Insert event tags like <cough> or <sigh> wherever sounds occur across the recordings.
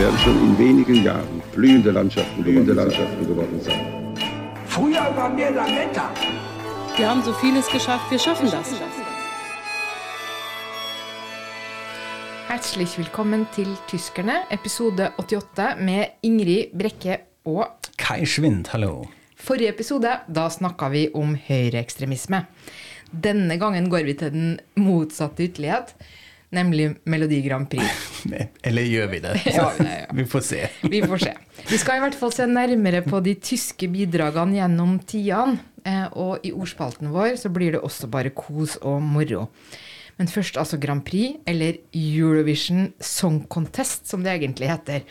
Werden schon in wenigen Jahren blühende Landschaften, blühende Landschaften geworden sein. Früher waren wir Lametta. Wir haben so vieles geschafft, wir schaffen das. Herzlich velkommen til Tyskerne, episode 88 med Ingrid Brekke og Kai Schwind, hallo. Forrige episode, da snakka vi om høyreekstremisme. Denne gangen går vi til den motsatte ytterlighet, nemlig Melodi Grand Prix. <laughs> Eller gjør vi det? <laughs> Ja, ja, ja. <laughs> Vi får se. Vi får se. Vi skal i hvert fall se nærmere på de tyske bidragene gjennom tidene. eh, Og i ordspalten vår så blir det også bare kos og moro. Men først altså Grand Prix, eller Eurovision Song Contest, som det egentlig heter.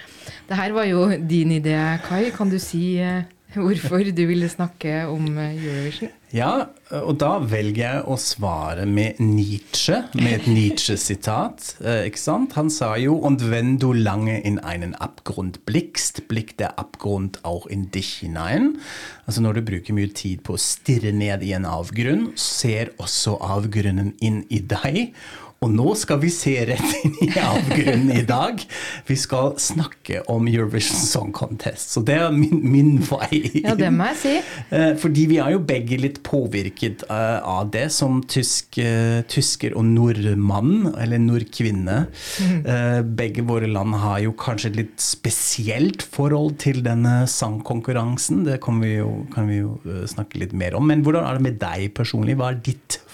Det her var jo din idé, Kai. Kan du si eh, hvorfor du ville snakke om eh, Eurovision? Ja, og da velger jeg å svare med Nietzsche, med et Nietzsche-sitat. eh, Ikke sant? Han sa jo Und wenn du lange in einen Abgrund blickst, blickt der Abgrund auch in dich hinein. Altså når du bruker mye tid på å stirre ned i en avgrunn, ser også avgrunnen inn i deg. Og nå skal vi se rett inn i avgrunnen i dag. Vi skal snakke om Eurovision Song Contest. Så det er min, min vei inn. Ja, det må jeg si. Eh, Fordi vi er jo begge litt påvirket eh, av det som tysk, eh, tysker og nordmann, eller nordkvinne. Mm. Begge våre land har jo kanskje et litt spesielt forhold til denne sangkonkurransen. Det kan vi, jo, kan vi jo snakke litt mer om. Men hvordan er det med deg personlig? Hva er ditt forhold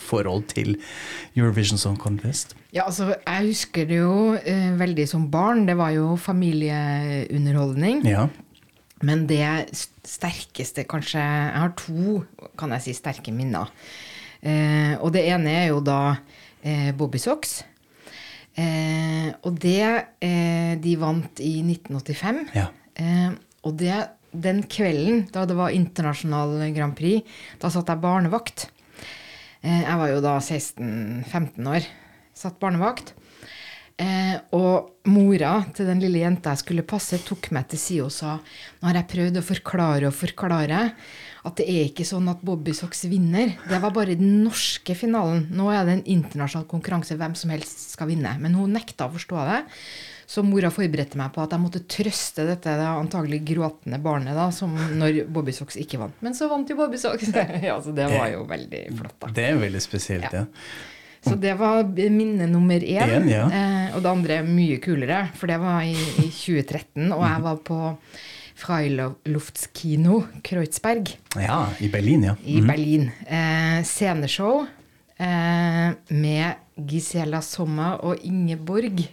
til Eurovision Song Contest? Ja, altså, jeg husker det jo eh, veldig som barn. Det var jo familieunderholdning. Ja. Men det sterkeste, kanskje Jeg har to, kan jeg si, sterke minner. Eh, og det ene er jo da eh, Bobby Socks. Eh, og det eh, De vant i 1985. Ja. Eh, og det, den kvelden da det var internasjonal Grand Prix, da satt jeg barnevakt. Eh, jeg var jo da 16-15 år. Satt barnevakt. Eh, og mora til den lille jenta jeg skulle passe, tok meg til side og sa Nå har jeg prøvd å forklare og forklare at det er ikke sånn at Bobby Socks vinner. Det var bare den norske finalen. Nå er det en internasjonal konkurranse. Hvem som helst skal vinne. Men hun nekta å forstå det. Så mora forberedte meg på at jeg måtte trøste dette det antagelig gråtende barnet da, som når Bobby Socks ikke vant. Men så vant jo Bobby Socks. <laughs> ja, så det var jo veldig flott, da. Det er veldig spesielt, ja. Så det var minne nummer én. En, ja. eh, og det andre er mye kulere, for det var i, i 2013. Og jeg var på Freiluftskino Kreuzberg Ja, i Berlin, ja. i Berlin. Eh, sceneshow eh, med Gisela Sommer og Ingeborg.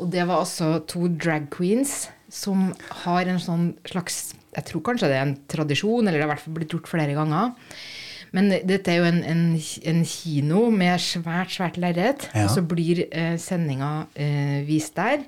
Og det var altså to drag queens som har en sånn slags Jeg tror kanskje det er en tradisjon, eller det har i hvert fall blitt gjort flere ganger. Men dette er jo en, en, en kino med svært, svært lerret. Ja. Og så blir eh, sendinga eh, vist der.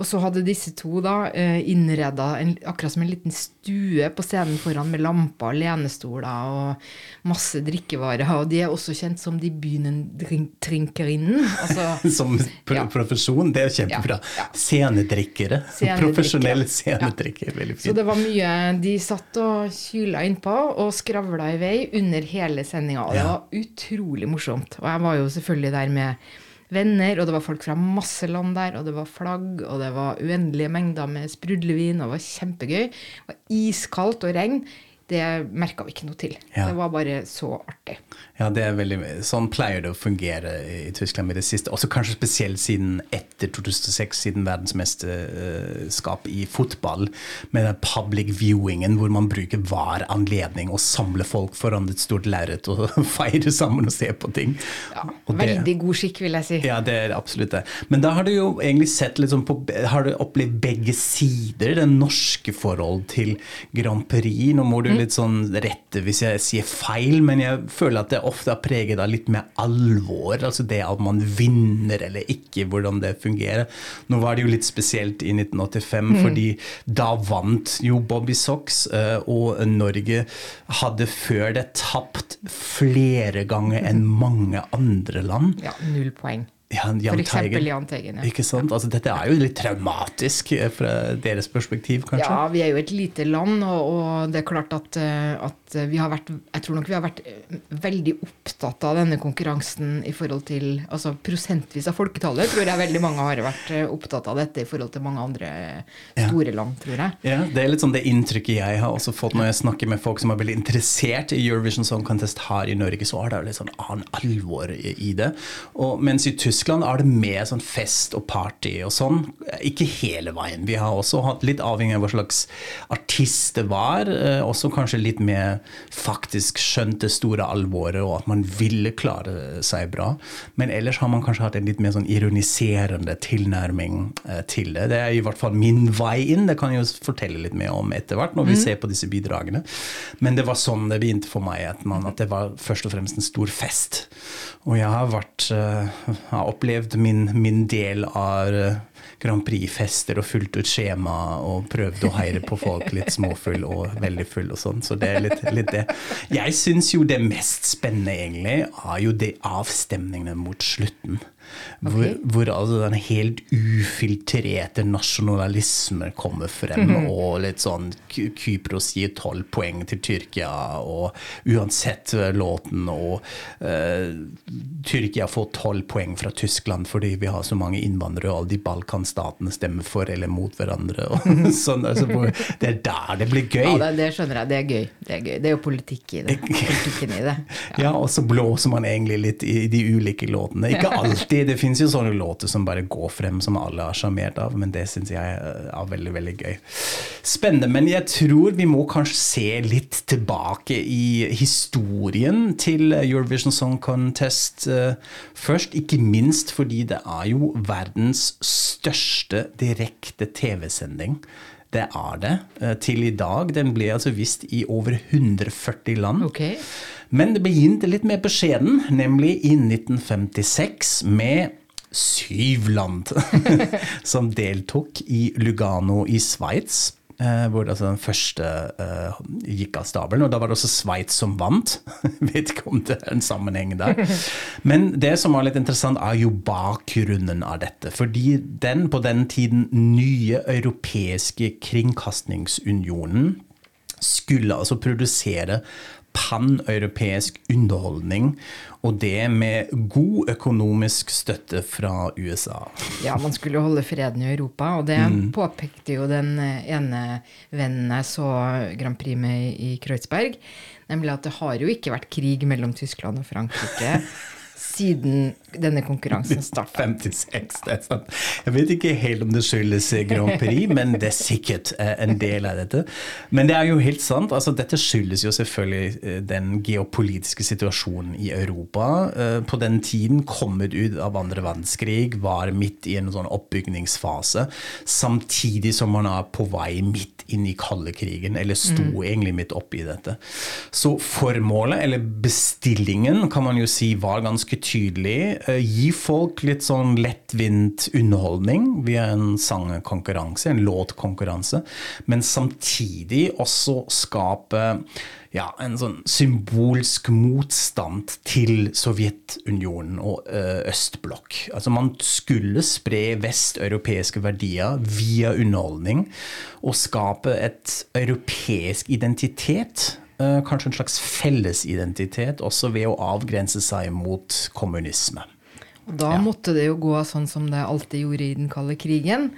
Og så hadde disse to da eh, innreda en, akkurat som en liten stue på scenen foran med lamper, lenestoler og masse drikkevarer. Og de er også kjent som de bynentrinkerinnen. Altså, <laughs> Som pro Ja. profesjon, det er kjempebra. Ja, ja. Scenedrikkere. Scenedrikkere. Profesjonelle Ja. Veldig fint. Så det var mye De satt og kyla innpå og skravla i vei under hele sendinga. Og det var utrolig morsomt. Og jeg var jo selvfølgelig der med venner, og det var folk fra masse land der, og det var flagg, og det var uendelige mengder med sprudlevin, og det var kjempegøy. Det var iskaldt og regn. Det merka vi ikke noe til. Ja. Det var bare så artig. Ja, det er veldig, Sånn pleier det å fungere i i Tyskland med det siste. Også kanskje spesielt siden etter 2006, siden verdensmesterskap i fotball, med den public viewingen hvor man bruker hver anledning å samle folk foran et stort lerret og <laughs> feire sammen og se på ting. Ja, det- veldig god skikk, vil jeg si. Ja, det er absolutt det. Men da har du jo egentlig sett sånn på Har du opplevd begge sider? Det norske forhold til Grand Prix. Nå må du litt sånn rette hvis jeg sier feil, men jeg føler at det ofte er preget av litt mer alvor. Altså det at man vinner eller ikke, hvordan det fungerer. Nå var det jo litt spesielt i 1985, fordi da vant jo Bobby Sox, eh, og Norge hadde før det tapt flere ganger enn mange andre land. Ja, null poeng. Ja, For eksempel. Jahn Teigen. Ja. Ikke sant? Altså, dette er jo litt traumatisk eh, fra deres perspektiv, kanskje? Ja, vi er jo et lite land, og, og det er klart at, eh, at vi har vært Jeg tror nok vi har vært eh, veldig opptatt av denne konkurransen i forhold til Altså prosentvis av folketallet tror jeg veldig mange har vært opptatt av dette i forhold til mange andre store land, tror jeg. Ja, Det er litt sånn det inntrykket jeg har også fått når jeg snakker med folk som er veldig interessert i Eurovision Song Contest her i Norge, så er det jo litt sånn annen alvor i i det. Og mens i Tyskland er det mer sånn fest og party og sånn. Ikke hele veien. Vi har også hatt litt avhengig av hva slags artist det var, eh, også kanskje litt mer faktisk skjønt det store alvoret og at man ville klare seg bra. Men ellers har man kanskje hatt en litt mer sånn ironiserende tilnærming eh, til det. Det er i hvert fall min vei inn. Det kan jeg jo fortelle litt mer om etter hvert når vi ser på disse bidragene. Men det var sånn det begynte for meg, at, man, at det var først og fremst en stor fest. Og jeg har, vært, har opplevd min, min del av eh, Grand Prix-fester og fulgt ut skjema og prøvd å heire på folk litt småfull og veldig full og sånn. Så det er litt, litt det. Jeg syns jo det mest spennende egentlig er jo de avstemningene mot slutten. Hvor, hvor altså den helt ufiltrerte nasjonalisme kommer frem, og litt sånn Kypros gir tolv poeng til Tyrkia, og uansett eh, låten, og uh, Tyrkia får tolv poeng fra Tyskland fordi vi har så mange innvandrere, og alle de Balkanstatene stemme for eller mot hverandre. <laughs> Sånn, altså, det er der det blir gøy. Ja, det, det skjønner jeg. Det er gøy. Det er, gøy. Det er jo politikk i det. <laughs> Politikken i det. Ja, og så blåser man egentlig litt i de ulike låtene. Ikke <laughs> alltid, det finnes jo sånne låter som bare går frem, som alle er sjarmert av, men det syns jeg er veldig, veldig gøy. Spennende, men jeg tror vi må kanskje se litt tilbake i historien til Eurovision Song Contest eh, først, ikke minst fordi det er jo verdens største direkte TV-sending. Det er det. eh, Til i dag. Den ble altså vist i over 140 land. Okay. Men det begynte litt mer beskjeden, nemlig i 1956 med syv land <laughs> som deltok i Lugano i Sveits. Eh, Hvor altså den første uh, gikk av stabelen, og da var det også Sveits som vant. <laughs> Vet ikke om det er en sammenheng der. <laughs> Men det som var litt interessant, er jo bakgrunnen av dette. Fordi den på den tiden nye europeiske kringkastingsunionen skulle altså produsere paneuropeisk underholdning, og det med god økonomisk støtte fra USA. Ja, man skulle holde freden i Europa, og det påpekte jo den ene vennen jeg så Grand Prix med i Kreuzberg, nemlig at det har jo ikke vært krig mellom Tyskland og Frankrike <laughs> siden denne konkurransen starta. 56, det er sant. Jeg vet ikke helt om det skyldes Grand Prix, <laughs> men det er sikkert eh, en del av dette. Men det er jo helt sant. altså Dette skyldes jo selvfølgelig eh, den geopolitiske situasjonen i Europa. Eh, På den tiden kommet ut av andre verdenskrig, var midt i en sånn oppbygningsfase, samtidig som man er på vei midt inn i kalde krigen, eller sto egentlig midt oppi dette. Så formålet, eller bestillingen, kan man jo si var ganske tydelig. Eh, Gi folk litt sånn lettvint underholdning via en sangkonkurranse, en låtkonkurranse, men samtidig også skape ja, en sånn symbolsk motstand til Sovjetunionen og eh, østblokk. Altså Man skulle spre vesteuropeiske verdier via underholdning og skape et europeisk identitet. Eh, kanskje en slags fellesidentitet, også ved å avgrense seg mot kommunisme. Og da måtte det jo gå sånn som det alltid gjorde i den kalde krigen.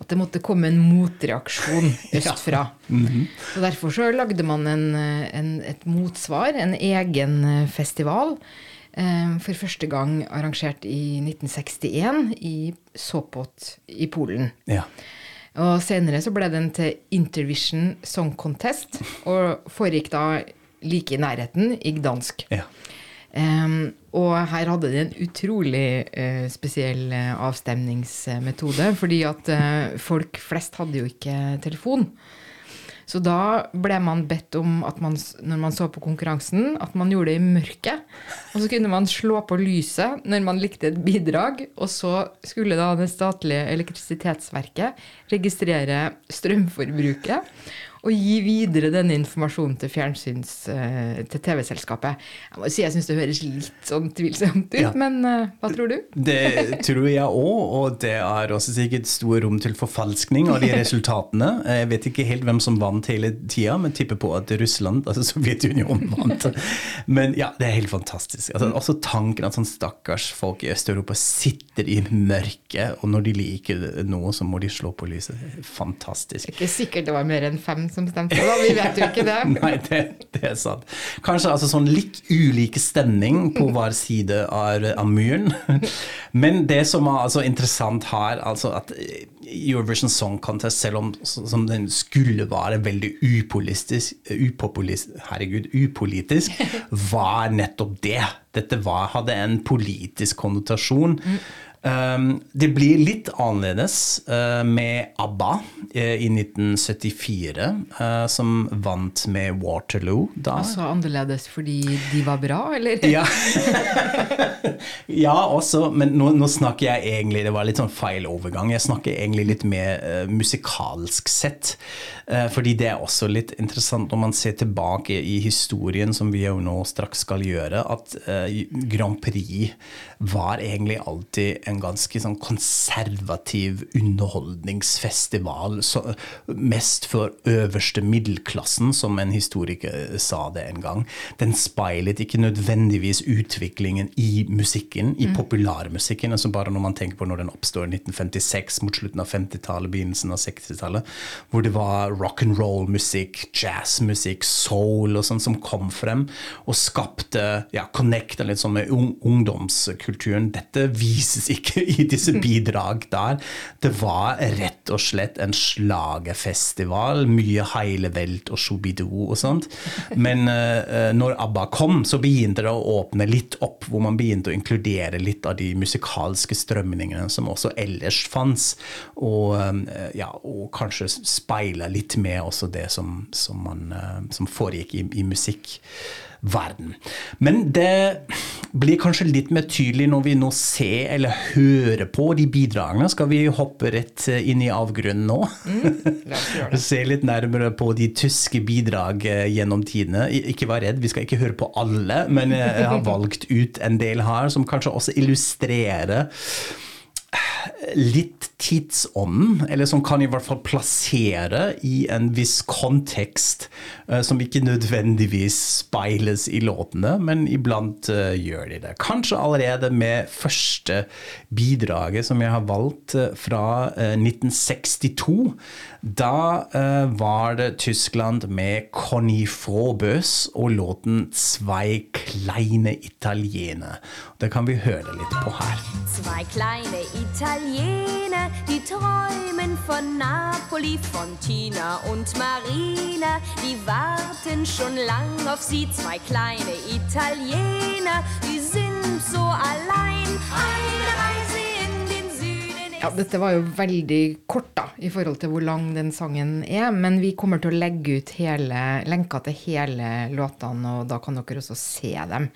At det måtte komme en motreaksjon <laughs> østfra. Så Derfor så lagde man en, en, et motsvar, en egen eh, festival. eh, For første gang arrangert i 1961 i Sopot i Polen. Ja. Og senere så ble den til Intervision Song Contest, og foregikk da like i nærheten, i Gdansk. ja. Um, og her hadde de en utrolig uh, spesiell eh, avstemningsmetode, fordi at uh, folk flest hadde jo ikke telefon. Så da ble man bedt om at man, når man så på konkurransen, at man gjorde det i mørket. Og så kunne man slå på lyset når man likte et bidrag, og så skulle da det statlige elektrisitetsverket registrere strømforbruket og gi videre denne informasjonen til fjernsyns... eh, til TV-selskapet. Jeg må si jeg syns det høres litt sånn tvilsomt ut, Ja. men eh, hva tror du? Det tror jeg òg, og det er også sikkert stor rom til forfalskning av de resultatene. Jeg vet ikke helt hvem som vant hele tida, men tipper på at Russland, altså Sovjetunionen, vant. Men ja, det er helt fantastisk. Altså, også tanken at sånn stakkars folk i Øst-Europa sitter i mørket, og når de liker noe, så må de slå på lyset. Fantastisk. Ikke sikkert det var mer enn fem som stemte, da. Vi vet jo ikke det. <laughs> Nei, det, det er sant. Kanskje altså sånn litt ulike stemning på hver side av, av muren. <laughs> Men det som er altså interessant her, altså at Eurovision Song Contest, selv om som den skulle være veldig upolitisk, upopulis- herregud, upolitisk, <laughs> var nettopp det. Dette var, hadde en politisk konnotasjon. Um, det blir litt annerledes uh, med ABBA uh, i 1974, uh, som vant med Waterloo da. Altså annerledes fordi de var bra, eller? <laughs> Ja. <laughs> ja, også, men nå, nå snakker jeg egentlig Det var litt sånn feil overgang. Jeg snakker egentlig litt mer uh, musikalsk sett. Uh, fordi det er også litt interessant når man ser tilbake i historien, som vi jo nå straks skal gjøre, at uh, Grand Prix var egentlig alltid en ganske sånn konservativ underholdningsfestival. Så, mest for øverste middelklassen, som en historiker sa det en gang. Den speilet ikke nødvendigvis utviklingen i musikken, i populærmusikken. altså Bare når man tenker på når den oppstår i 1956, mot slutten av 50-tallet, begynnelsen av 60-tallet, hvor det var rock and roll-musikk, jazzmusikk, soul og sånn som kom frem og skapte, ja, connecta litt sånn med ungdomskulturen. Dette vises ikke i disse bidrag der. Det var rett og slett en slagerfestival, mye heilevelt og Shubidu og sånt. Men uh, når ABBA kom, så begynte det å åpne litt opp, hvor man begynte å inkludere litt av de musikalske strømningene som også ellers fantes, og, uh, ja, og kanskje speile litt med også det som, som, man, uh, som foregikk i, i musikkverden. Men det blir kanskje litt mer tydelig når vi nå ser eller hører på de bidragene. Skal vi hoppe rett inn i avgrunnen nå? Det. <laughs> Se litt nærmere på de tyske bidrag eh, gjennom tidene. Ikke vær redd, vi skal ikke høre på alle, men jeg har valgt ut en del her som kanskje også illustrerer litt tidsånden, eller som kan i hvert fall plassere i en viss kontekst, eh, som ikke nødvendigvis speiles i låtene, men iblant eh, gjør de det. Kanskje allerede med første bidraget som jeg har valgt eh, fra eh, 1962. Da eh, var det Tyskland med Conny Frobøs og låten 'Zwei kleine Italiener'. Det kan vi høre litt på her. Zwei kleine Italiener, de träumen von Napoli, von Tina und Marina. Die warten schon lang auf sie, zwei kleine Italiener, die sind so allein. Eine Ja, dette var jo veldig kort da, i forhold til hvor lang den sangen er, men vi kommer til å legge ut hele, lenka til hele låtene, og da kan dere også se dem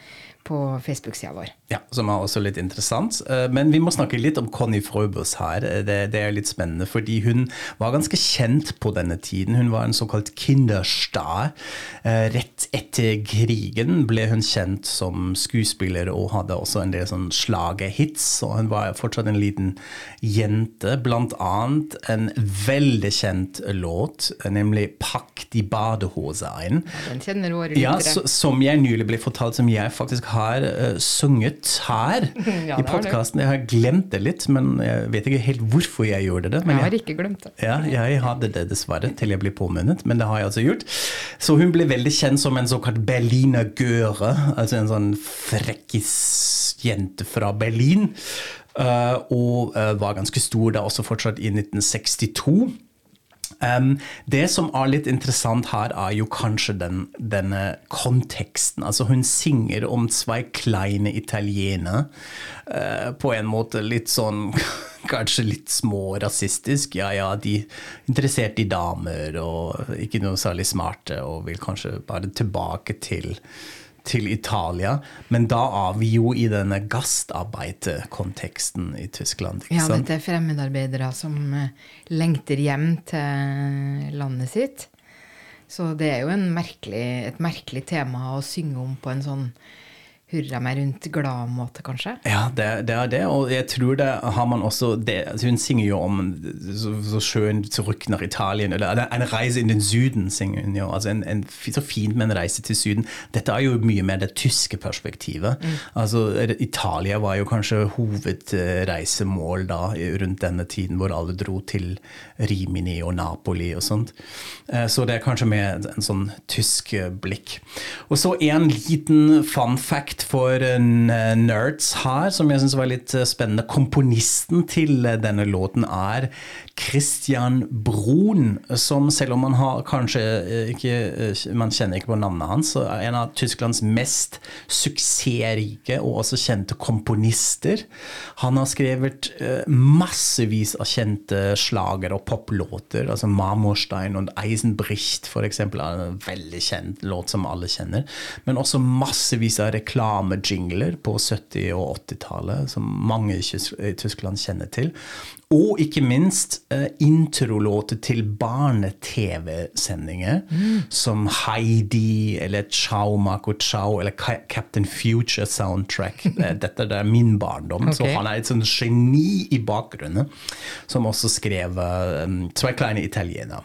på Facebook-sida vår. Ja, Som er også litt interessant. Eh, Men vi må snakke litt om Conny Frøbus her. Eh, Det, det er litt spennende, fordi hun var ganske kjent på denne tiden. Hun var en såkalt kinderstar. Eh, Rett etter krigen ble hun kjent som skuespiller og hadde også en del sånn slagerhits. Og hun var fortsatt en liten jente. Blant annet en veldig kjent låt, nemlig 'Pakk de badehose ein'. Den kjenner våre året lyttere. Ja, som jeg nylig ble fortalt, som jeg faktisk har eh, sunget her <laughs> Ja, i podkasten. Jeg har glemt det litt, men jeg vet ikke helt hvorfor jeg gjorde det. Men Jeg har ikke glemt det. ja, jeg hadde det dessverre, til jeg ble påminnet, men det har jeg altså gjort. Så hun ble veldig kjent som en såkalt Berliner Göre, altså en sånn frekkisjente fra Berlin. Uh, og uh, var ganske stor da også fortsatt i 1962. Um, det som er litt interessant her, er jo kanskje den, denne konteksten. Altså Hun synger om zwei kleine italienere. Uh, på en måte litt sånn <laughs> kanskje litt små rasistisk. Ja ja, de er interessert i damer og ikke noe særlig smarte og vil kanskje bare tilbake til, til Italia. Men da er vi jo i denne gastarbeiderkonteksten i Tyskland. ikke Ja, dette er fremmedarbeidere som eh, lengter hjem til landet sitt. Så det er jo en merkelig, et merkelig tema å synge om på en sånn hurra meg rundt glad-måte, kanskje. Ja, det, det er det, og jeg tror det har man også det, Hun synger jo om så, så zurück nach Italien, eller en reise in den Syden, synger hun jo. Altså en, en, så fint med en reise til Syden. Dette er jo mye mer det tyske perspektivet. Altså Italia var jo kanskje hovedreisemål da rundt denne tiden, hvor alle dro til Rimini og Napoli og sånt. Eh, Så det er kanskje med en sånn tysk blikk. Og så en liten fun fact for eh, nerds her, som jeg syns var litt eh, spennende. Komponisten til eh, denne låten er Christian Brun, som selv om man har kanskje eh, ikke eh, Man kjenner ikke på navnet hans, er en av Tysklands mest suksessrike og også kjente komponister. Han har skrevet eh, massevis av kjente slager og poplåter, altså Marmorstein og Eisenbricht f.eks. er en veldig kjent låt som alle kjenner. Men også massevis av reklamejingler på 70- og 80-tallet, som mange i Tyskland kjenner til. Og ikke minst eh, introlåter til barne-TV-sendinger, som Heidi eller Ciao Mako Ciao eller Captain Future soundtrack. <laughs> Eh, Dette er min barndom, så han er et sånt geni i bakgrunnen, som også skrev um, Zwei kleine Italiener.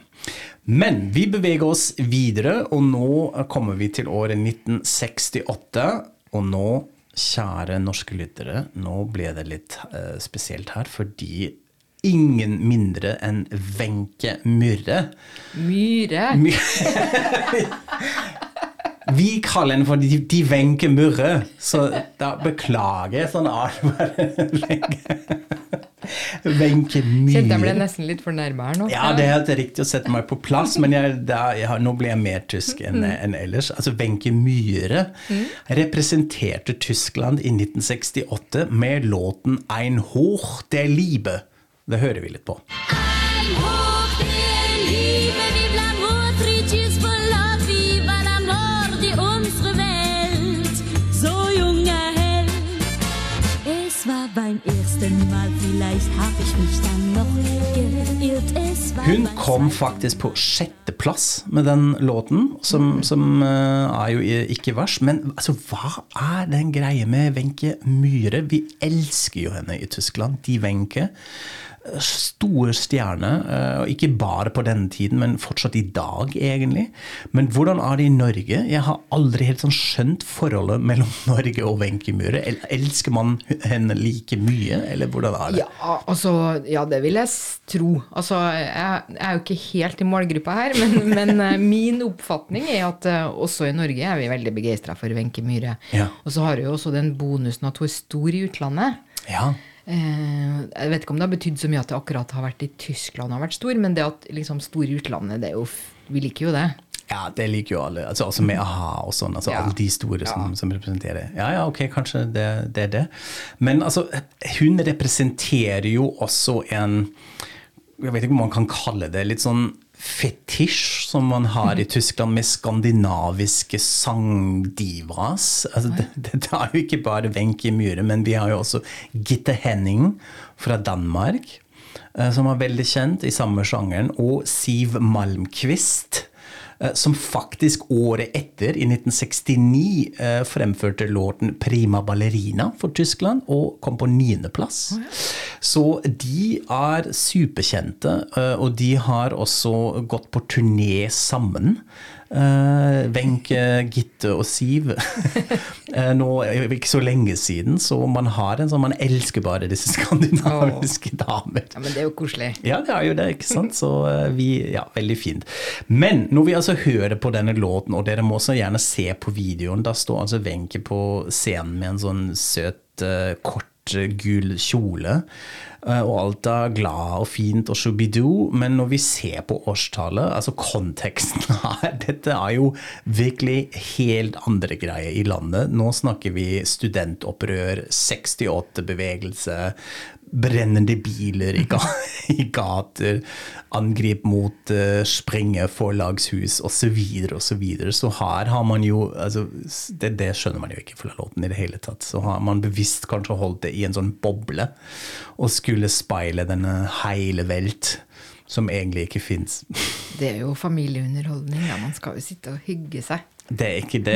Men vi beveger oss videre, og nå kommer vi til året 1968. Og nå, kjære norske lyttere, nå ble det litt uh, spesielt her, fordi ingen mindre enn Wenche Myhre. Myre. Vi kaller henne for De, de Wenche Murre, så da beklager jeg sånn art. Wenche Kjente jeg ble nesten litt fornærma her nå. Ja, det er helt riktig å sette meg på plass, men jeg, da, jeg, har- nå ble jeg mer tysk enn en ellers. Altså, Wenche Myhre representerte Tyskland i 1968 med låten 'Ein Hoch der Liebe'. Det hører vi litt på. Die Hun kom faktisk på sjetteplass med den låten, som, som eh, er jo ikke vers. Men altså, hva er den greia med Wenche Myhre? Vi elsker jo henne i Tyskland. De Wenche. Stor stjerne, eh, og ikke bare på denne tiden, men fortsatt i dag, egentlig. Men hvordan er det i Norge? Jeg har aldri helt sånn skjønt forholdet mellom <laughs> Norge og Wenche Myhre. Elsker man henne like mye, eller hvordan er det? Ja, altså, ja, det vil jeg tro. Altså, jeg, jeg er jo ikke helt i målgruppa her, men, <laughs> men eh, min oppfatning er at eh, også i Norge er vi veldig begeistra for Wenche Myhre. Ja. Og så har hun jo også den bonusen at hun er stor i utlandet. Ja. Eh, jeg vet ikke om det har betydd så mye at det akkurat har vært i Tyskland har vært stor, men det at liksom stor i utlandet, det er jo Vi liker jo det. Ja, det liker jo alle. Altså, altså med a-ha og sånn. Altså, Ja. Alle de store som, som representerer. Ja, ja, ok, kanskje det, det er det. Men altså, hun representerer jo også en Jeg vet ikke om man kan kalle det litt sånn fetisj som man har i Tyskland med skandinaviske sangdivas. Altså, det, dette er jo ikke bare Wenche Myhre, men vi har jo også Gitte Henning fra Danmark eh, som var veldig kjent i samme sjangeren, og Siv Malmquist, som faktisk året etter, i 1969, eh, fremførte låten 'Prima Ballerina' for Tyskland, og kom på niendeplass. Så de er superkjente, eh, og de har også gått på turné sammen. Uh, Wenche, Gitte og Siv. <laughs> Eh, nå ikke så lenge siden, så man har en sånn Man elsker bare disse skandinaviske damer. Ja, Men det er jo koselig. Ja, det er jo det, ikke sant? Så eh, vi, ja, veldig fint. Men når vi altså hører på denne låten, og dere må også gjerne se på videoen, da står altså Wenche på scenen med en sånn søt, eh, kort, eh, gul kjole. eh, Og alt er glad og fint og shubidoo, men når vi ser på årstallet, altså konteksten <laughs> her, dette er jo virkelig helt andre greier i landet. Nå snakker vi studentopprør, 68-bevegelse, brennende biler i, ga <laughs> i gater, angrep mot uh, Sprenge forlagshus osv. Så, videre, og så, videre. så her har man jo altså, det, det, skjønner man jo ikke fra låten i det hele tatt. Så har man bevisst kanskje holdt det i en sånn boble og skulle speile denne hele velt som egentlig ikke fins. Det er jo familieunderholdning. Ja. Man skal jo sitte og hygge seg. Det er ikke det.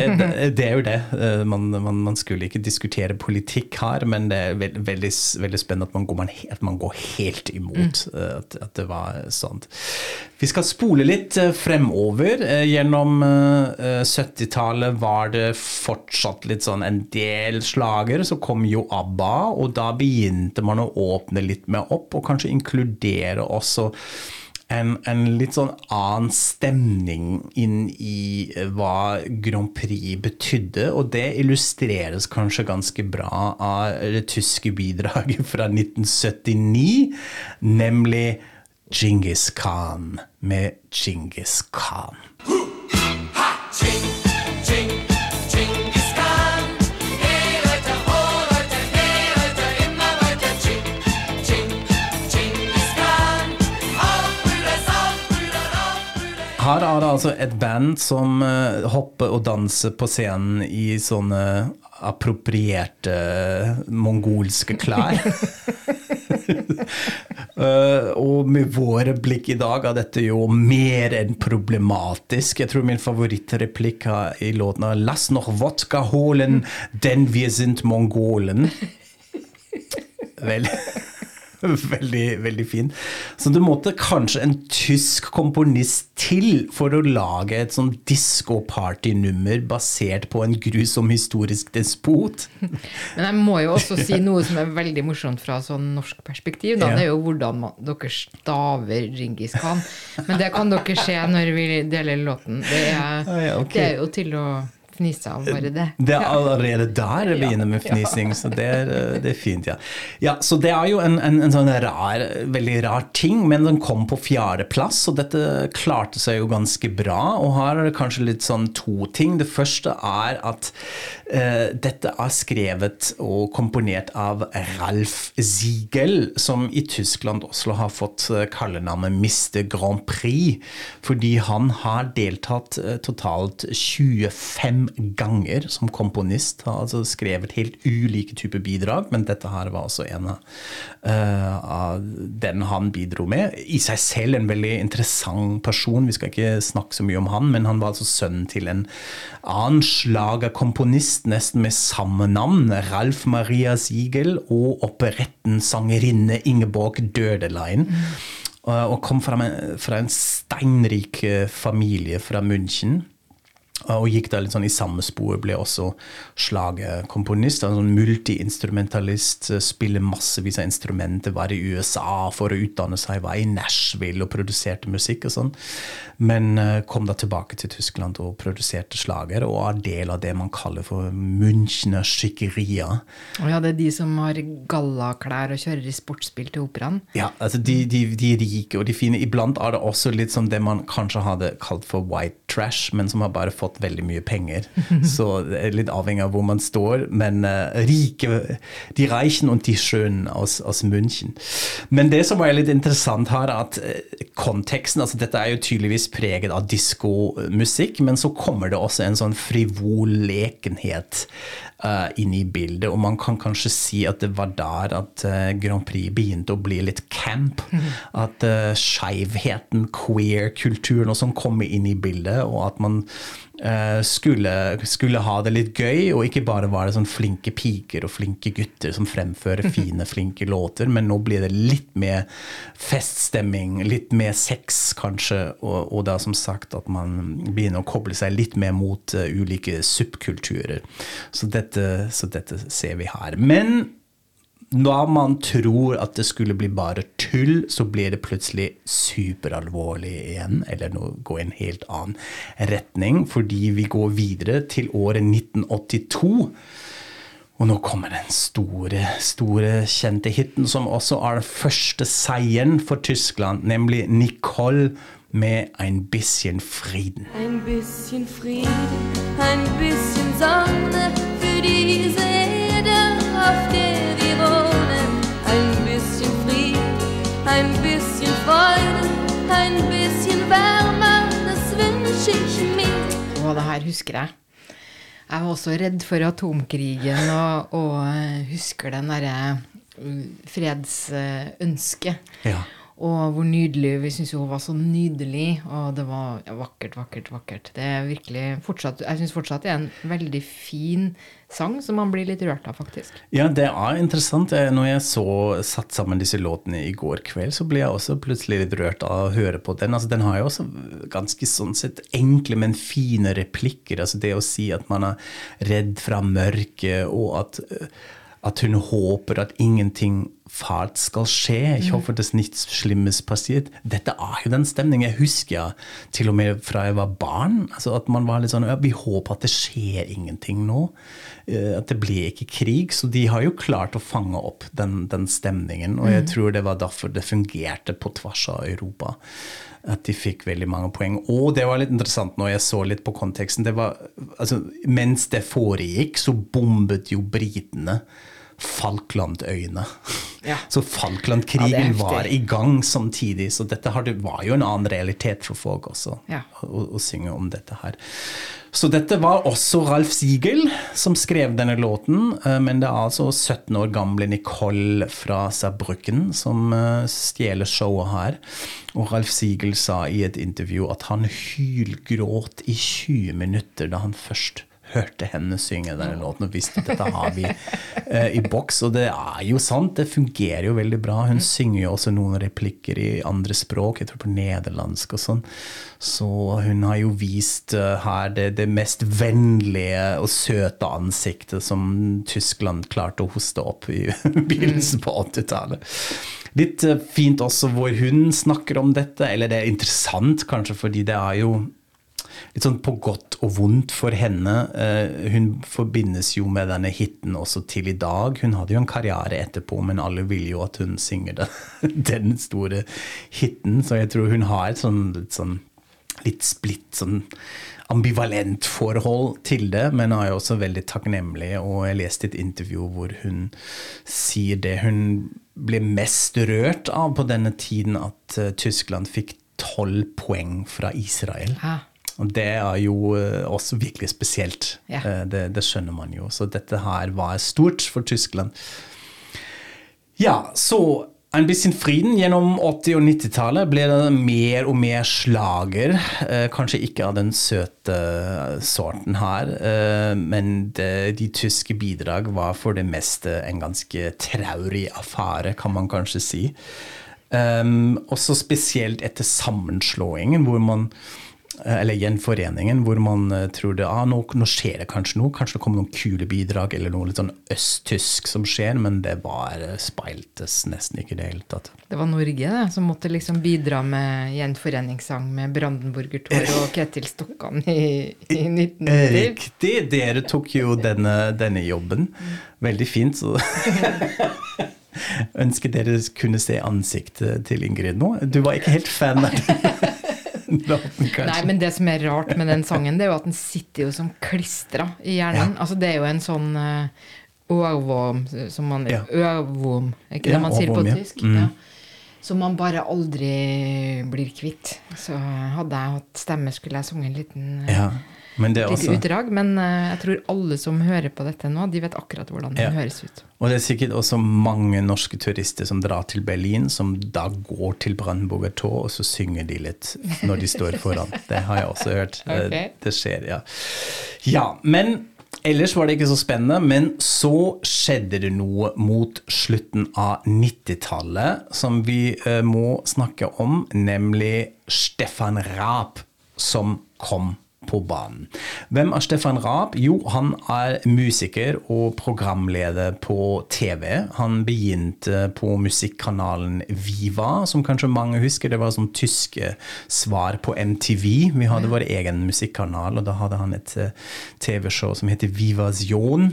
Det, er jo det. Eh, man, man, man, skulle ikke diskutere politikk her, men det er veldig, veldig, veldig spennende at man, går, at man, går, helt imot mm. Eh, at, at, det var sånt. Vi skal spole litt eh, fremover. Gjennom 70-tallet var det fortsatt litt sånn en del slager. Så kom jo ABBA, og da begynte man å åpne litt mer opp, og kanskje inkludere også en, en, litt sånn annen stemning inn i eh, hva Grand Prix betydde. Og det illustreres kanskje ganske bra av det tyske bidraget fra 1979, nemlig Djingis Khan med Djingis Khan. Her er det altså et band som uh, hopper og danser på scenen i sånne approprierte mongolske klær. uh, <laughs> og med våre blikk i dag er dette jo mer enn problematisk. Jeg tror min favorittreplikk i låten er 'Lass noch vodka holen, den wir sind mongolen'. <laughs> Vel <laughs> veldig, veldig fin. Så det måtte kanskje en tysk komponist til for å lage et sånn disko-party-nummer basert på en grusom historisk despot. <laughs> Men jeg må jo også si <laughs> noe som er veldig morsomt fra sånn norsk perspektiv. Da. Det er jo hvordan man, dere staver Ringis Khan. Men det kan dere se når vi deler låten. Det er, ah, det er jo til å fnise av bare det. Det er allerede der det begynner med fnising, så det er, eh, det er, fint, ja. ja. Så det er jo en, en, en sånn rar, veldig rar ting, men den kom på fjerdeplass, og dette klarte seg jo ganske bra. Og her er det kanskje litt sånn to ting. Det første er at uh, dette er skrevet og komponert av Ralf Siegel, som i Tyskland også har fått eh, kallenavnet Mr. Grand Prix, fordi han har deltatt totalt 25 ganger som komponist. Har altså skrevet helt ulike typer bidrag, men dette her var altså en av uh, den han bidro med. I seg selv en veldig interessant person. Vi skal ikke snakke så mye om han, men han var altså sønnen til en annen slagerkomponist, nesten med samme navn, Ralf Maria Siegel, og operetten sangerinne Ingeborg Dødelein. Mm. Og kom fra en, fra en steinrik eh, familie fra München. Og gikk da litt sånn i samme spor. Ble også slagkomponist. En sånn multiinstrumentalist. Spiller massevis av instrumenter. Var i USA for å utdanne seg. Var i Nashville og produserte musikk og sånn. Men uh, kom da tilbake til Tyskland og produserte slager. Og er del av det man kaller for Münchner Schickeria. Og ja, det er de som har gallaklær og kjører i sportsbil til operaen? Ja, altså de, de, de rike og de fine. Iblant er det også litt som det man kanskje hadde kalt for white trash, men som har bare fått fått veldig mye penger. Så det er litt avhengig av hvor man står. Men uh, rike, de reichen og de schönen aus, aus München. Men det som er litt interessant her, er at uh, konteksten altså Dette er jo tydeligvis preget av diskomusikk, men så kommer det også en sånn frivol lekenhet uh, inn i bildet. Og man kan kanskje si at det var der at uh, Grand Prix begynte å bli litt camp. At uh, skeivheten, queer-kulturen og sånn kommer inn i bildet, og at man skulle, skulle, ha det litt gøy, og ikke bare var det sånn flinke piker og flinke gutter som fremfører <laughs> fine, flinke låter, men nå blir det litt mer feststemning, litt mer sex kanskje, og, og da som sagt at man begynner å koble seg litt mer mot ulike subkulturer. Så dette, så dette ser vi her. Men da man tror at det skulle bli bare tull, så blir det plutselig superalvorlig igjen, eller nå gå i en helt annen retning, fordi vi går videre til året 1982. Og nå kommer den store, store kjente hiten, som også er den første seieren for Tyskland, nemlig Nicole med Ein bisschen Frieden. Ein bisschen Frieden, ein bisschen Sonne für diese Erde, auf der Freude, ein bisschen wärmer, das wünsch ich mir. Å, det her husker jeg. Jeg var også redd for atomkrigen, og, og eh, husker den derre eh, fredsønsket. Ja. Og hvor nydelig Vi syns hun var så nydelig, og det var vakkert, vakkert, vakkert. Det er virkelig fortsatt, Jeg syns fortsatt det er en veldig fin sang som man blir litt rørt av, faktisk. Ja, det er interessant. Når jeg så satt sammen disse låtene i går kveld, så ble jeg også plutselig litt rørt av å høre på den. Altså, den har jo også ganske sånn sett enkle, men fine replikker. Altså det å si at man er redd fra mørket, og at, at hun håper at ingenting fælt skal skje. Ich håper det nichts Schlimmes passiert. Dette er jo den stemningen jeg husker ja, til og med fra jeg var barn. Altså at man var litt sånn ja, Vi håper at det skjer ingenting nå. Uh, At det ble ikke krig. Så de har jo klart å fange opp den, den stemningen. Og jeg tror det var derfor det fungerte på tvers av Europa. At de fikk veldig mange poeng. Og det var litt interessant når jeg så litt på konteksten. Det var, altså, mens det foregikk, så bombet jo britene Falklandøyene. Ja. <laughs> Så Falklandkrigen ja, var i gang samtidig, så dette var jo en annen realitet for folk også, Ja. å, å synge om dette her. Så dette var også Ralf Siegel som skrev denne låten, eh, men det er altså 17 år gamle Nicole fra Saarbrücken som eh, stjeler showet her. Og Ralf Siegel sa i et intervju at han hylgråt i 20 minutter da han først hørte henne synge denne låten og visste at dette har vi eh, i boks. Og det er jo sant, det fungerer jo veldig bra. Hun synger jo også noen replikker i andre språk, jeg tror på nederlandsk og sånn. Så hun har jo vist uh, her det, det mest vennlige og søte ansiktet som Tyskland klarte å hoste opp i <laughs> begynnelsen på 80-tallet. Litt uh, fint også hvor hun snakker om dette, eller det er interessant kanskje fordi det er jo litt sånn på godt og vondt for henne. Eh, hun forbindes jo med denne hiten også til i dag. Hun hadde jo en karriere etterpå, men alle vil jo at hun synger den <laughs> store hiten. Så jeg tror hun har et sånn litt sånn litt splitt sånn ambivalent forhold til det, men er jo også veldig takknemlig. Og jeg leste et intervju hvor hun sier det hun ble mest rørt av på denne tiden, at eh, Tyskland fikk tolv poeng fra Israel. Ja. Og det er jo eh, også virkelig spesielt. Ja. Eh, Det, det skjønner man jo. Så dette her var stort for Tyskland. Ja, så en bisschen Frieden. Gjennom 80- og 90-tallet ble det mer og mer slager. Eh, kanskje ikke av den søte sorten her, men det, de tyske bidrag var for det meste en ganske traurig affære, kan man kanskje si. Um, også spesielt etter sammenslåingen, hvor man eller gjenforeningen, hvor man eh, tror det, ah, nå, nå skjer det kanskje noe. Kanskje det kommer noen kule bidrag eller noe litt sånn østtysk som skjer, men det var eh, speiltes nesten ikke i det hele tatt. Det var Norge det, som måtte liksom bidra med gjenforeningssang med Brandenburger Tor og Ketil Stokkan i, i 1990. Riktig! Dere tok jo denne, denne jobben. Veldig fint. Så <laughs> ønsker dere kunne se ansiktet til Ingrid nå. Du var ikke helt fan av kanskje? <laughs> <laughs> Nei, men det som er rart med den sangen, det er jo at den sitter jo som klistra i hjernen. Altså, det er jo en sånn uh, ørvorm som man Ja. Ørvorm, ikke Ja, det man sier på ja. tysk? Mm. Ja. Som man bare aldri blir kvitt. Så hadde jeg hatt stemme, skulle jeg sunget en liten uh, Ja, men det lite også utdrag. Men uh, jeg tror alle som hører på dette nå, de vet akkurat hvordan det Ja. høres ut. Og det er sikkert også mange norske turister som drar til Berlin, som da går til Brandenburger Tor, og så synger de litt når de står foran. <laughs> Det har jeg også hørt. okay. Ok. Det skjer, ja. Ja, men ellers var det ikke så spennende. Men så skjedde det noe mot slutten av 90-tallet som vi eh, må snakke om, nemlig Stefan Raab som kom på banen. Hvem er Stefan Raab? Jo, han er musiker og programleder på TV. Han begynte på musikkanalen Viva, som kanskje mange husker. Det var som tyske svar på MTV. Vi hadde vår egen musikkanal, og da hadde han et eh, TV-show som heter Vivasion,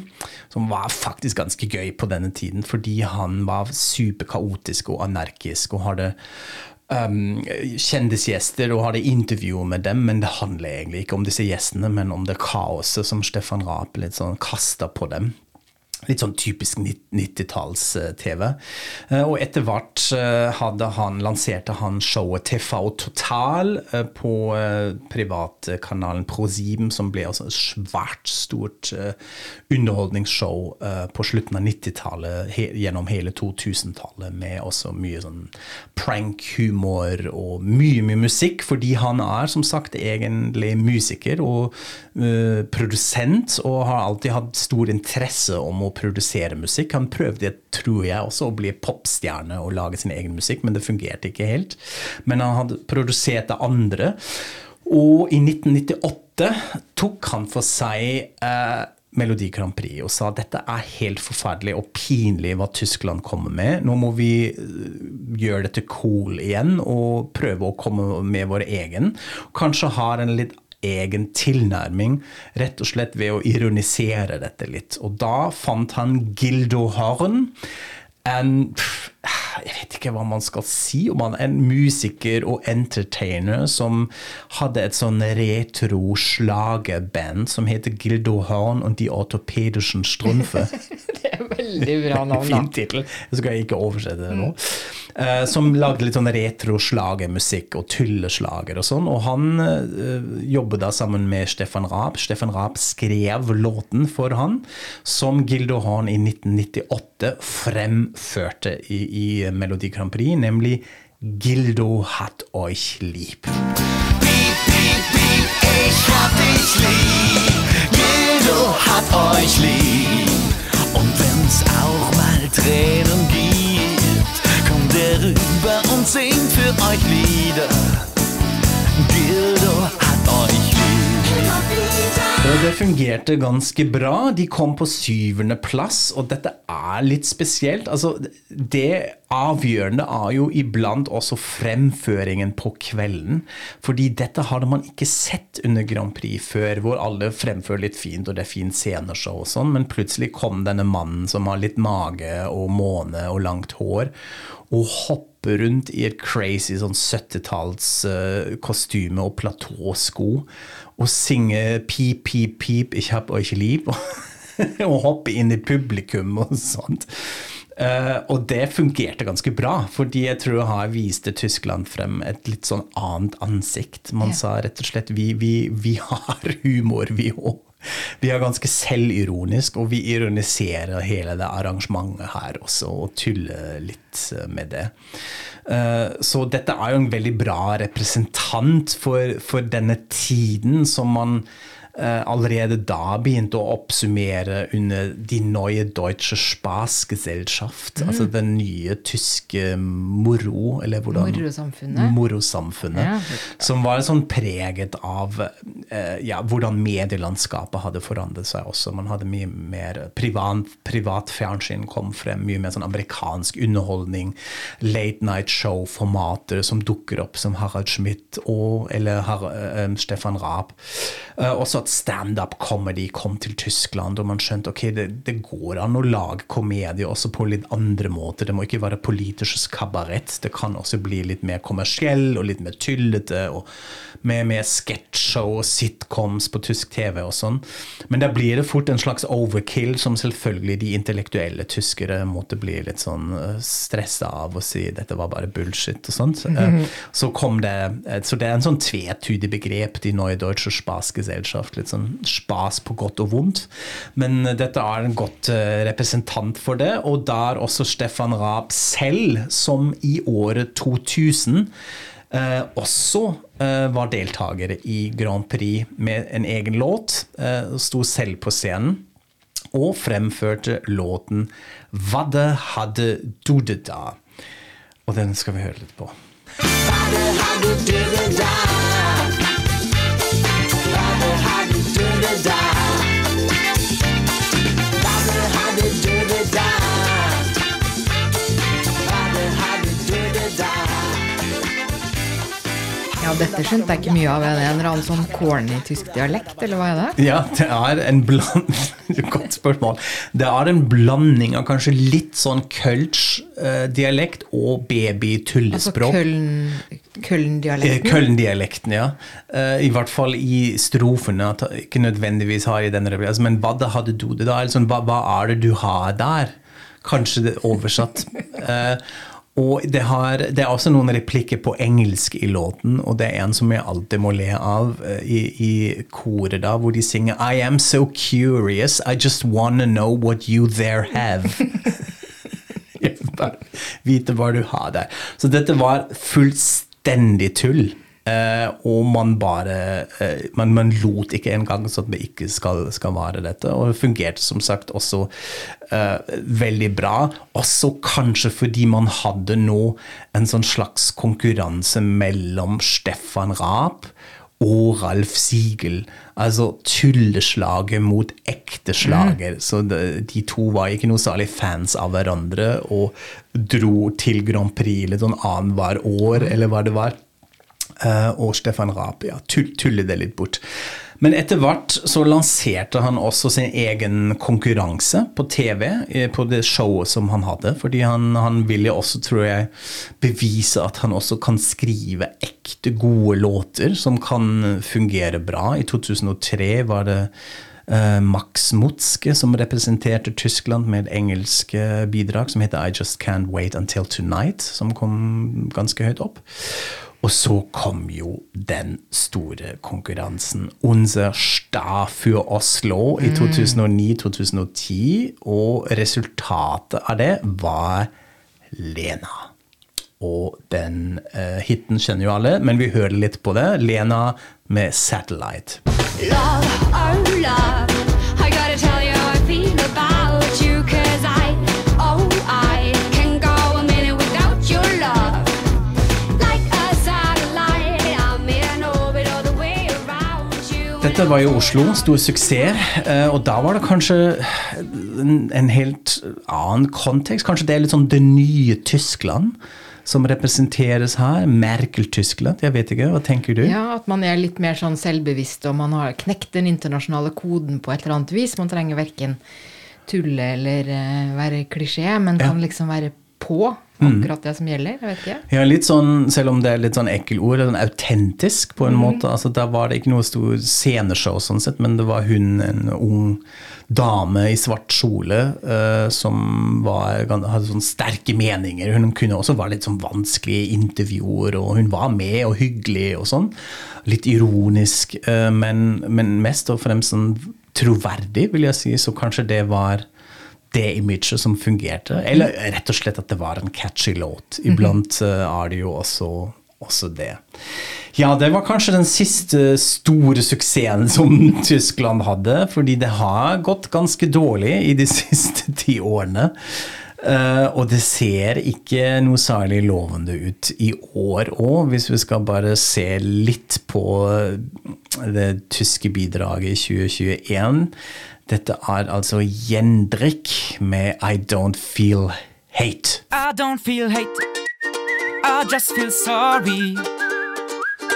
som var faktisk ganske gøy på denne tiden, fordi han var superkaotisk og anarkisk og hadde um, kjendisgjester og hadde intervjuer med dem, men det handler egentlig ikke om disse gjestene, men om det kaoset som Stefan Raap litt sånn kasta på dem. Litt sånn typisk 90-talls-TV. Eh, Og etter hvert eh, hadde han, lanserte han showet TV Total eh, på privatkanalen ProSieben, som ble altså et svært stort underholdningsshow på slutten av 90-tallet gjennom hele 2000-tallet, med også mye sånn prank-humor og mye, mye musikk, fordi han er som sagt egentlig musiker og uh, produsent, og har alltid hatt stor interesse om å produsere musikk. Han prøvde, tror jeg, også å bli popstjerne og lage sin egen musikk, men det fungerte ikke helt. Men han hadde produsert det andre. Og i 1998 tok han for seg eh, Melodi Grand Prix og sa dette er helt forferdelig og pinlig hva Tyskland kommer med. Nå må vi eh, gjøre dette cool igjen og prøve å komme med vår egen. Kanskje har en litt egen tilnærming, rett og slett ved å ironisere dette litt. Og da fant han Gildo Horn. En, jeg vet ikke hva man skal si om han. En musiker og entertainer som hadde et sånn retro slagerband som heter Gildo Horn og De ortopedischen strømfe. <laughs> Veldig bra <laughs> navn, Fin da. tittel. Jeg skal ikke oversette det nå. Eh, som lagde litt sånn retro-slagermusikk og tulleslager og sånn. Og han uh, jobbet da sammen med Stefan Raab. Stefan Raab skrev låten for han, som Gildo Horn i 1998 fremførte i, i Melodi Grand Prix, nemlig Gildo hat euch lieb. Ich hab dich lieb, Gildo hat euch lieb. Und wenn's auch mal Tränen gibt, kommt er rüber und singt für euch Lieder. Gildo hat euch lieb. Det fungerte ganske bra. De kom på syvende plass, og dette er litt spesielt. Altså, det avgjørende er jo iblant også fremføringen på kvelden. Fordi dette hadde man ikke sett under Grand Prix før, hvor alle fremfører litt fint, og det er fint sceneshow og sånn, men plutselig kom denne mannen som har litt mage og måne og langt hår, og hopper rundt i et crazy sånn 70-talls eh, og platåsko og synger pip, pip, pip, ich hab euch lieb, <laughs> og hopper inn i publikum og sånt. Eh, og det fungerte ganske bra, fordi jeg tror jeg viste Tyskland frem et litt sånn annet ansikt. Man Ja. sa rett og slett vi, vi, vi har <laughs> humor, vi òg. Vi er ganske selvironisk, og vi ironiserer hele det arrangementet her også, og tuller litt eh, med det. Eh, Så dette er jo en veldig bra representant for, for denne tiden som man allerede da begynte å oppsummere under Die Neue Deutsche Spaßgesellschaft, altså den nye tyske moro, eller hvordan Morosamfunnet. Morosamfunnet. Ja. Som var sånn preget av eh, ja, hvordan medielandskapet hadde forandret seg også. Man hadde mye mer privat, privat fjernsyn kom frem, mye mer sånn amerikansk underholdning. Late night show-formater som dukker opp, som Harald Schmidt og eller Har eh, Stefan Raab. Uh, også at standup comedy kom til Tyskland, og man skjønte ok, det, det går an å lage komedie også på litt andre måter. Det må ikke være politisk kabarett. Det kan også bli litt mer kommersiell og litt mer tullete. og med, mer sketsjshow og sitcoms på tysk TV og sånn. Men da blir det fort en slags overkill som selvfølgelig de intellektuelle tyskere måtte bli litt sånn stressa av og si dette var bare bullshit og sånt. Eh, Så kom det eh, Så det er en sånn tvetydig begrep, de neue deutsche Spaßgesellschaft. Litt sånn spas på godt og vondt. Men dette er en godt eh, representant for det, og der også Stefan Raab selv, som i året 2000 eh, også eh, var deltakere i Grand Prix med en egen låt. Eh, sto selv på scenen og fremførte låten 'Vadde hadde du det da'? Og den skal vi høre litt på. Ja, dette skjønte jeg ikke mye av. Er det en eller annen sånn corny tysk dialekt, eller hva er det? Ja, det er en bland... <laughs> Godt spørsmål. Det er en blanding av kanskje litt sånn Kölsch-dialekt og Altså baby-tullespråk. Eh, Köln-dialekten? Köln-dialekten, ja. Eh, I hvert fall i strofene. At ikke nødvendigvis har i den altså, Men hva da hadde du det da? Sånn, hva, hva er det du har der? Kanskje det er oversatt. <laughs> Og det, har, det er også noen replikker på engelsk i låten, og det er en som jeg alltid må le av eh, i, i koret, da, hvor de synger I am so curious, I just wanna know what you there have. <laughs> <laughs> Jeg vil bare vite hva du har der. Så dette var fullstendig tull. Eh, og man bare eh, man, man lot ikke engang sånn at vi ikke skal, skal være dette. Og det fungerte som sagt også eh, veldig bra. Også kanskje fordi man hadde nå en sånn slags konkurranse mellom Stefan Raab og Ralf Siegel. Altså tulleslaget mot ekte slager. Så de, de to var ikke noe særlig fans av hverandre og dro til Grand Prix litt sånn annethvert år, eller hva det var. Eh, og Stefan Rapia. Tulle det litt bort. Men etter hvert så lanserte han også sin egen konkurranse på TV, eh, på det showet som han hadde. Fordi han, han ville også, tror jeg, bevise at han også kan skrive ekte gode låter som kan fungere bra. I 2003 var det eh, Max Mutzke som representerte Tyskland med et engelsk bidrag som heter I Just Can't Wait Until Tonight, som kom ganske høyt opp. Og så kom jo den store konkurransen Unser Stad für Oslo i 2009-2010, og resultatet av det var Lena. Og den uh, hiten kjenner jo alle, men vi hører litt på det. Lena med 'Satellite'. Love, oh love, Dette var jo Oslo, stor suksess, eh, og da var det kanskje en, helt annen kontekst. Kanskje det er litt sånn det nye Tyskland som representeres her. Merkel-Tyskland, jeg vet ikke. Hva tenker du? Ja, at man er litt mer sånn selvbevisst, og man har knekt den internasjonale koden på et eller annet vis. Man trenger verken tulle eller eh, være klisjé, men kan liksom være på akkurat det som gjelder. Jeg vet ikke. Ja, litt sånn, selv om det er litt sånn ekkel ord, sånn autentisk på en måte. altså Da var det ikke noe stor sceneshow, sånn sett, men det var hun, en ung dame i svart kjole, uh, som var, hadde sånn sterke meninger. Hun kunne også være litt sånn vanskelig i intervjuer, og hun var med og hyggelig og sånn. Litt ironisk, uh, men, men mest og fremst sånn troverdig, vil jeg si. Så kanskje det var det imaget som fungerte. Eller rett og slett at det var en catchy låt. Iblant eh, er det jo også, også det. Ja, det var kanskje den siste store suksessen som <laughs> Tyskland hadde, fordi det har gått ganske dårlig i de <laughs> siste ti årene. Uh, og det ser ikke noe særlig lovende ut i år òg, hvis vi skal bare se litt på det tyske bidraget i 2021. Dette er altså Jendrik med I Don't Feel Hate. I don't feel hate. I just feel sorry.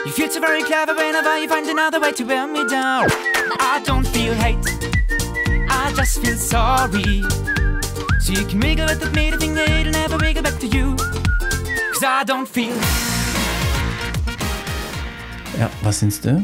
You feel so very clever whenever you find another way to wear me down. I don't feel hate. I just feel sorry. So you can wiggle at the meter thing that it'll never wiggle back to you. Cause I don't feel Ja, hva syns du?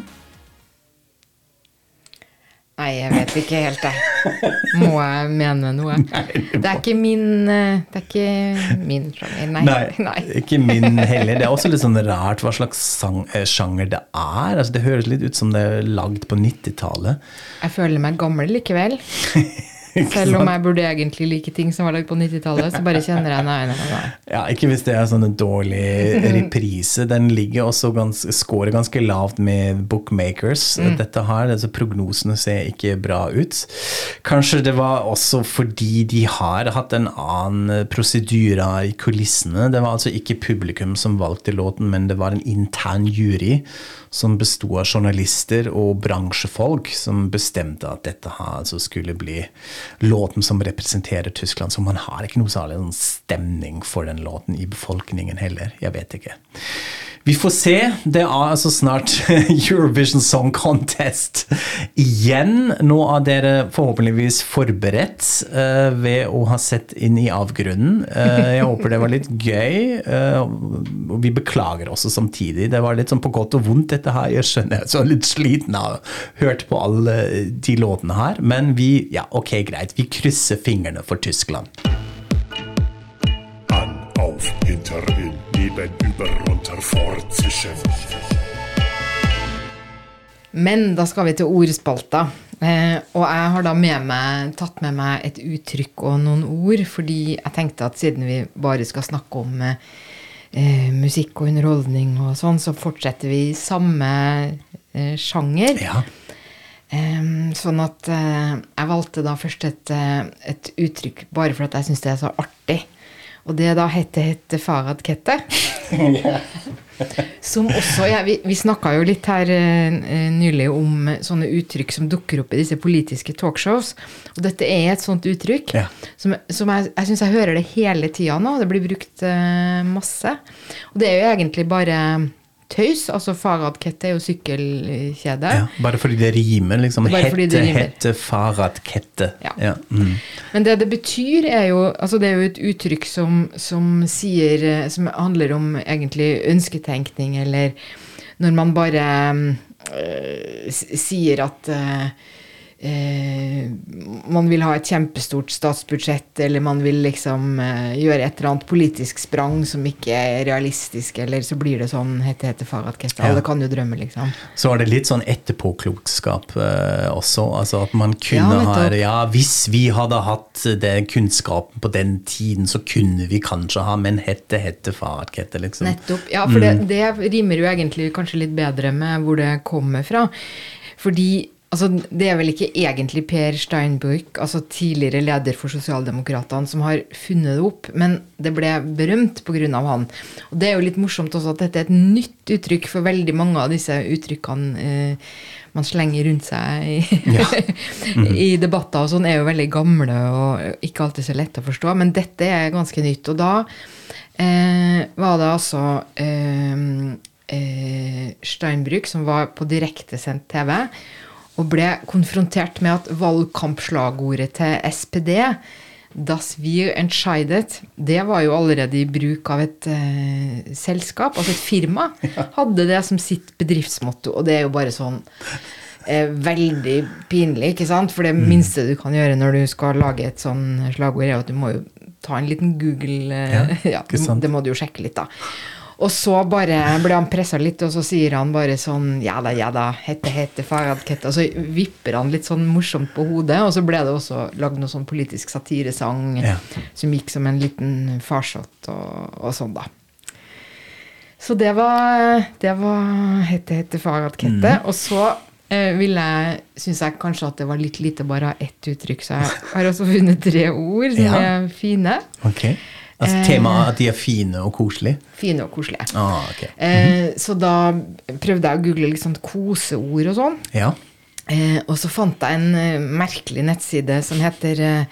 Nei, jeg vet ikke helt, jeg. Må jeg mene noe? <laughs> Det er ikke min eh, Det er ikke min nei. Nei, <laughs> nei. ikke min heller. Det er også litt sånn rart hva slags sang, eh, sjanger det er. Altså, det høres litt ut som det er lagd på 90-tallet. Jeg føler meg gammel likevel. <laughs> Selv om jeg burde egentlig like ting som var lagd på 90-tallet, så bare kjenner jeg nei, nei, nei. Ja, Ikke hvis det er sånn en dårlig reprise. Den ligger også ganske, scorer ganske lavt med bookmakers. Dette her, altså Prognosene ser ikke bra ut. Kanskje det var også fordi de har hatt en annen prosedyre i kulissene. Det var altså ikke publikum som valgte låten, men det var en intern jury som besto av journalister og bransjefolk, som bestemte at dette altså skulle bli låten som representerer Tyskland. Så man har ikke noe særlig sånn stemning for den låten i befolkningen heller. Jeg vet ikke. Vi får se. Det er altså snart <laughs> Eurovision Song Contest igjen. Nå er dere forhåpentligvis forberedt uh, ved å ha sett inn i avgrunnen. Uh, jeg håper det var litt gøy. Uh, og vi beklager også samtidig. Det var litt sånn på godt og vondt, dette her. Jeg skjønner jeg er litt sliten av å hørt på alle de låtene her. Men vi, ja, ok, greit. Vi krysser fingrene for Tyskland. An, auf, hinter, neben, über, runter, vorzischen. Men da skal vi til ordspalta. Eh, og jeg har da med meg, tatt med meg et uttrykk og noen ord, fordi jeg tenkte at siden vi bare skal snakke om eh, musikk og underholdning og sånn, så fortsetter vi i samme eh, sjanger. Ja. Em, sånn at eh, jeg valgte da først et, eh, et uttrykk bare for at jeg syns det er så artig. Og det da heter hette Farad Kette. <laughs> Som også ja, Vi, vi snakka jo litt her eh, nylig om sånne uttrykk som dukker opp i disse politiske talkshows. Og dette er et sånt uttrykk Ja. som, som jeg, jeg syns jeg hører det hele tida nå. Det blir brukt eh, masse. Og det er jo egentlig bare tøys. Altså Faradkette er jo sykkelkjede. Ja, bare fordi det rimer, liksom. Bare fordi det hette, rimer. hette, faradkette. Ja. Ja. Mm. Men det det betyr, er jo Altså, det er jo et uttrykk som, som sier eh, Som handler om egentlig ønsketenkning, eller når man bare øh, sier at øh, eh, man vil ha et kjempestort statsbudsjett, eller man vil liksom eh, gjøre et eller annet politisk sprang som ikke er realistisk, eller så blir det sånn hette hette Farad-Keste. Ja. Alle kan jo drømme, liksom. Så var det litt sånn etterpåklokskap eh, også. Altså at man kunne Ja, ha. Ja, hvis vi hadde hatt den kunnskapen på den tiden, så kunne vi kanskje ha, men hette, hette, faradkette, liksom. Nettopp. Ja, for det, det rimer jo egentlig kanskje litt bedre med hvor det kommer fra. Fordi altså, det er vel ikke egentlig Per Steinbrück, altså tidligere leder for Sosialdemokratene, som har funnet det opp, men det ble berømt pga. han. Og det er jo litt morsomt også at dette er et nytt uttrykk for veldig mange av disse uttrykkene eh, man slenger rundt seg i, <laughs> i debatter og sånn, er jo veldig gamle og ikke alltid så lette å forstå. Men dette er ganske nytt. Og da eh, var det altså eh, eh, Steinbrück som var på direktesendt TV og ble konfrontert med at valgkampslagordet til SPD Das wir entscheidet, det var jo allerede i bruk av et eh, selskap, altså et firma. <laughs> Hadde det som sitt bedriftsmotto, og det er jo bare sånn eh, veldig pinlig, ikke sant? For det minste du kan gjøre når du skal lage et sånn slagord, er at du må jo ta en liten Google eh, Ja, <laughs> ja, ikke. Det må du jo sjekke litt, da. Og så bare ble han pressa litt, og så sier han bare sånn Ja da, ja da, hette, hette, farad, kette. Og så vipper han litt sånn morsomt på hodet, og så ble det også lagd noe sånn politisk satiresang Ja. som gikk som en liten farsott og, og sånn, da. Så det var, det var hette, hette, faradkette. Mm. Og så eh, ville jeg, syns jeg kanskje at det var litt lite bare å ha ett uttrykk, så jeg har også <laughs> funnet tre ord som Ja. er fine. Ok. Altså Eh. temaet at de er fine og koselige? Fine og koselige. Ah, ok. Eh, så da prøvde jeg å google sånn koseord og sånn. Ja. Eh, og så fant jeg en merkelig nettside som heter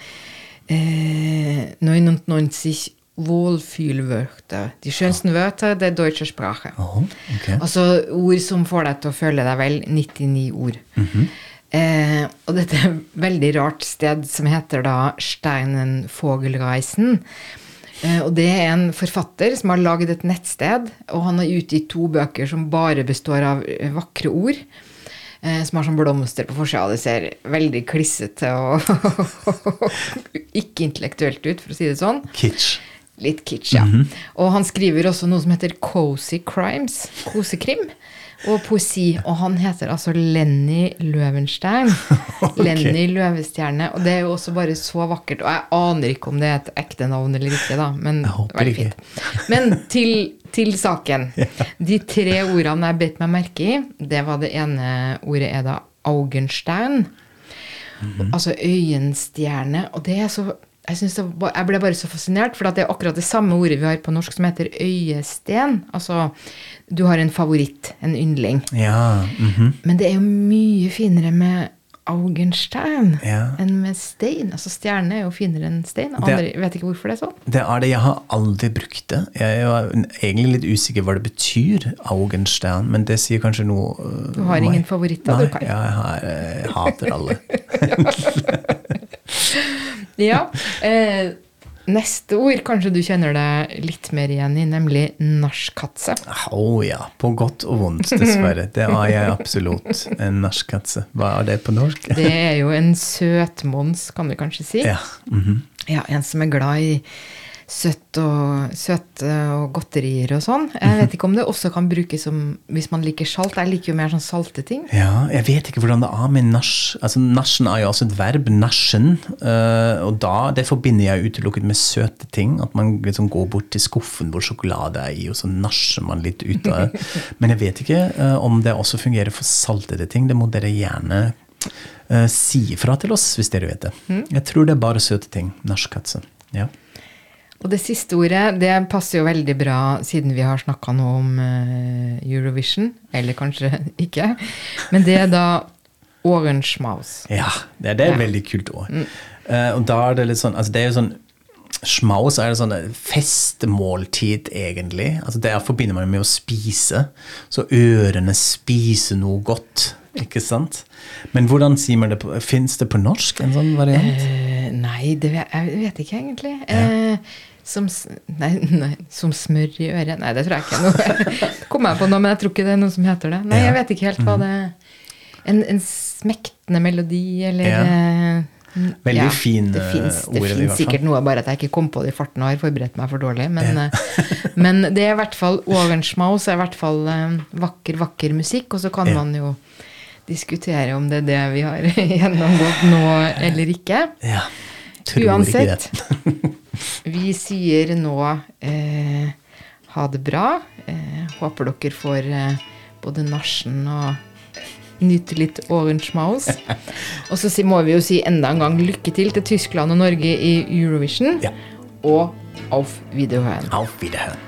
eh, 99 Wohlfühlwörter. Die schönsten Wörter der deutsche Sprache. Oh, okay. Altså ord som får deg til å føle deg vel. 99 ord. eh, og dette er et veldig rart sted som heter da Steinenvogelreisen. Eh, og det er en forfatter som har laget et nettsted, og han har utgitt to bøker som bare består av eh, vakre ord. eh, Som har sånn blomster på forsida. Det ser veldig klissete og <laughs> ikke intellektuelt ut, for å si det sånn. Kitsch. Litt kitsch, ja. Og han skriver også noe som heter Cozy Crimes. Kosekrim. Og poesi. Og han heter altså Lenny Løvenstein. <laughs> Lenny Løvestjerne. Og det er jo også bare så vakkert. Og jeg aner ikke om det er et ekte navn eller ikke, da. Men veldig fint. Men til, til saken. <laughs> De tre ordene jeg bet meg merke i, det var det ene ordet er da Augenstein. Altså øyenstjerne. Og det er så jeg, det var, jeg ble bare så fascinert, for det er akkurat det samme ordet vi har på norsk som heter øyesten. Altså, du har en favoritt, en yndling. Ja. mhm. Men det er jo mye finere med Augenstein Ja. enn med stein. Altså Stjerne er jo finere enn stein. Det- Andre, vet ikke hvorfor det er sånn. Det er det. Jeg har aldri brukt det. Jeg er egentlig litt usikker hva det betyr, Augenstein, men det sier kanskje noe øh, Du har ingen favoritter, Nei, du, Kai. Jeg, har, jeg hater alle. <laughs> <laughs> Ja. Eh, neste ord kanskje du kjenner deg litt mer igjen i, nemlig nachkatze. Å ja. På godt og vondt, dessverre. Det er jeg absolutt. En norskatse. Hva er det på norsk? Det er jo en søtmons, kan vi kanskje si. Ja. mhm. Ja, en som er glad i søtt og, søte og godterier og sånn. Jeg vet ikke om det også kan brukes som hvis man liker salt. Jeg liker jo mer sånn salte ting. Ja, jeg vet ikke hvordan det er med nach. Altså, nasjen er jo også et verb, nasjen. eh, og da, det forbinder jeg utelukket med søte ting. At man liksom går bort til skuffen hvor sjokolade er i, og så nasjer man litt ut av det. <laughs> Men jeg vet ikke eh, om det også fungerer for saltede ting. Det må dere gjerne eh, si ifra til oss hvis dere vet det. Jeg tror det er bare søte ting. Nachkatze. Ja. Og det siste ordet, det passer jo veldig bra siden vi har snakka nå om eh, Eurovision. Eller kanskje <laughs> ikke. Men det er da Ohrenschmaus. Ja, det, det er et Ja. veldig kult ord. Eh, og da er det litt sånn altså det er jo sånn Schmaus er det sånn festmåltid, egentlig. Altså Der forbinder man med å spise. Så ørene spiser noe godt, ikke sant? Men hvordan sier man det Fins det på norsk, en sånn variant? Eh, nei, det vet, jeg vet ikke egentlig. Eh, som, nei, nei, som smør i øret? Nei, det tror jeg ikke. Nå <laughs> kom jeg på noe, men jeg tror ikke det er noe som heter det. Nei, Ja. jeg vet ikke helt hva det En, en smektende melodi, eller Ja. Veldig Veldig fin, Det eh, fins ord, i hvert fall. sikkert noe, bare at jeg ikke kom på det i farten og har forberedt meg for dårlig. Men, eh, men det er i hvert fall Ovenschmaus er i hvert fall eh, vakker, vakker musikk. Og så kan Ja. man jo diskutere om det er det vi har <laughs> gjennomgått nå eller ikke. Ja. Tror ikke det. <laughs> vi sier nå eh, ha det bra. Eh, håper dere får eh, både nasjen og nyte litt mouse. <laughs> Og så si- må vi jo si enda en gang lykke til til Tyskland og Norge i Eurovision. Ja. Og auf Wiederhören. Auf Wiederhören.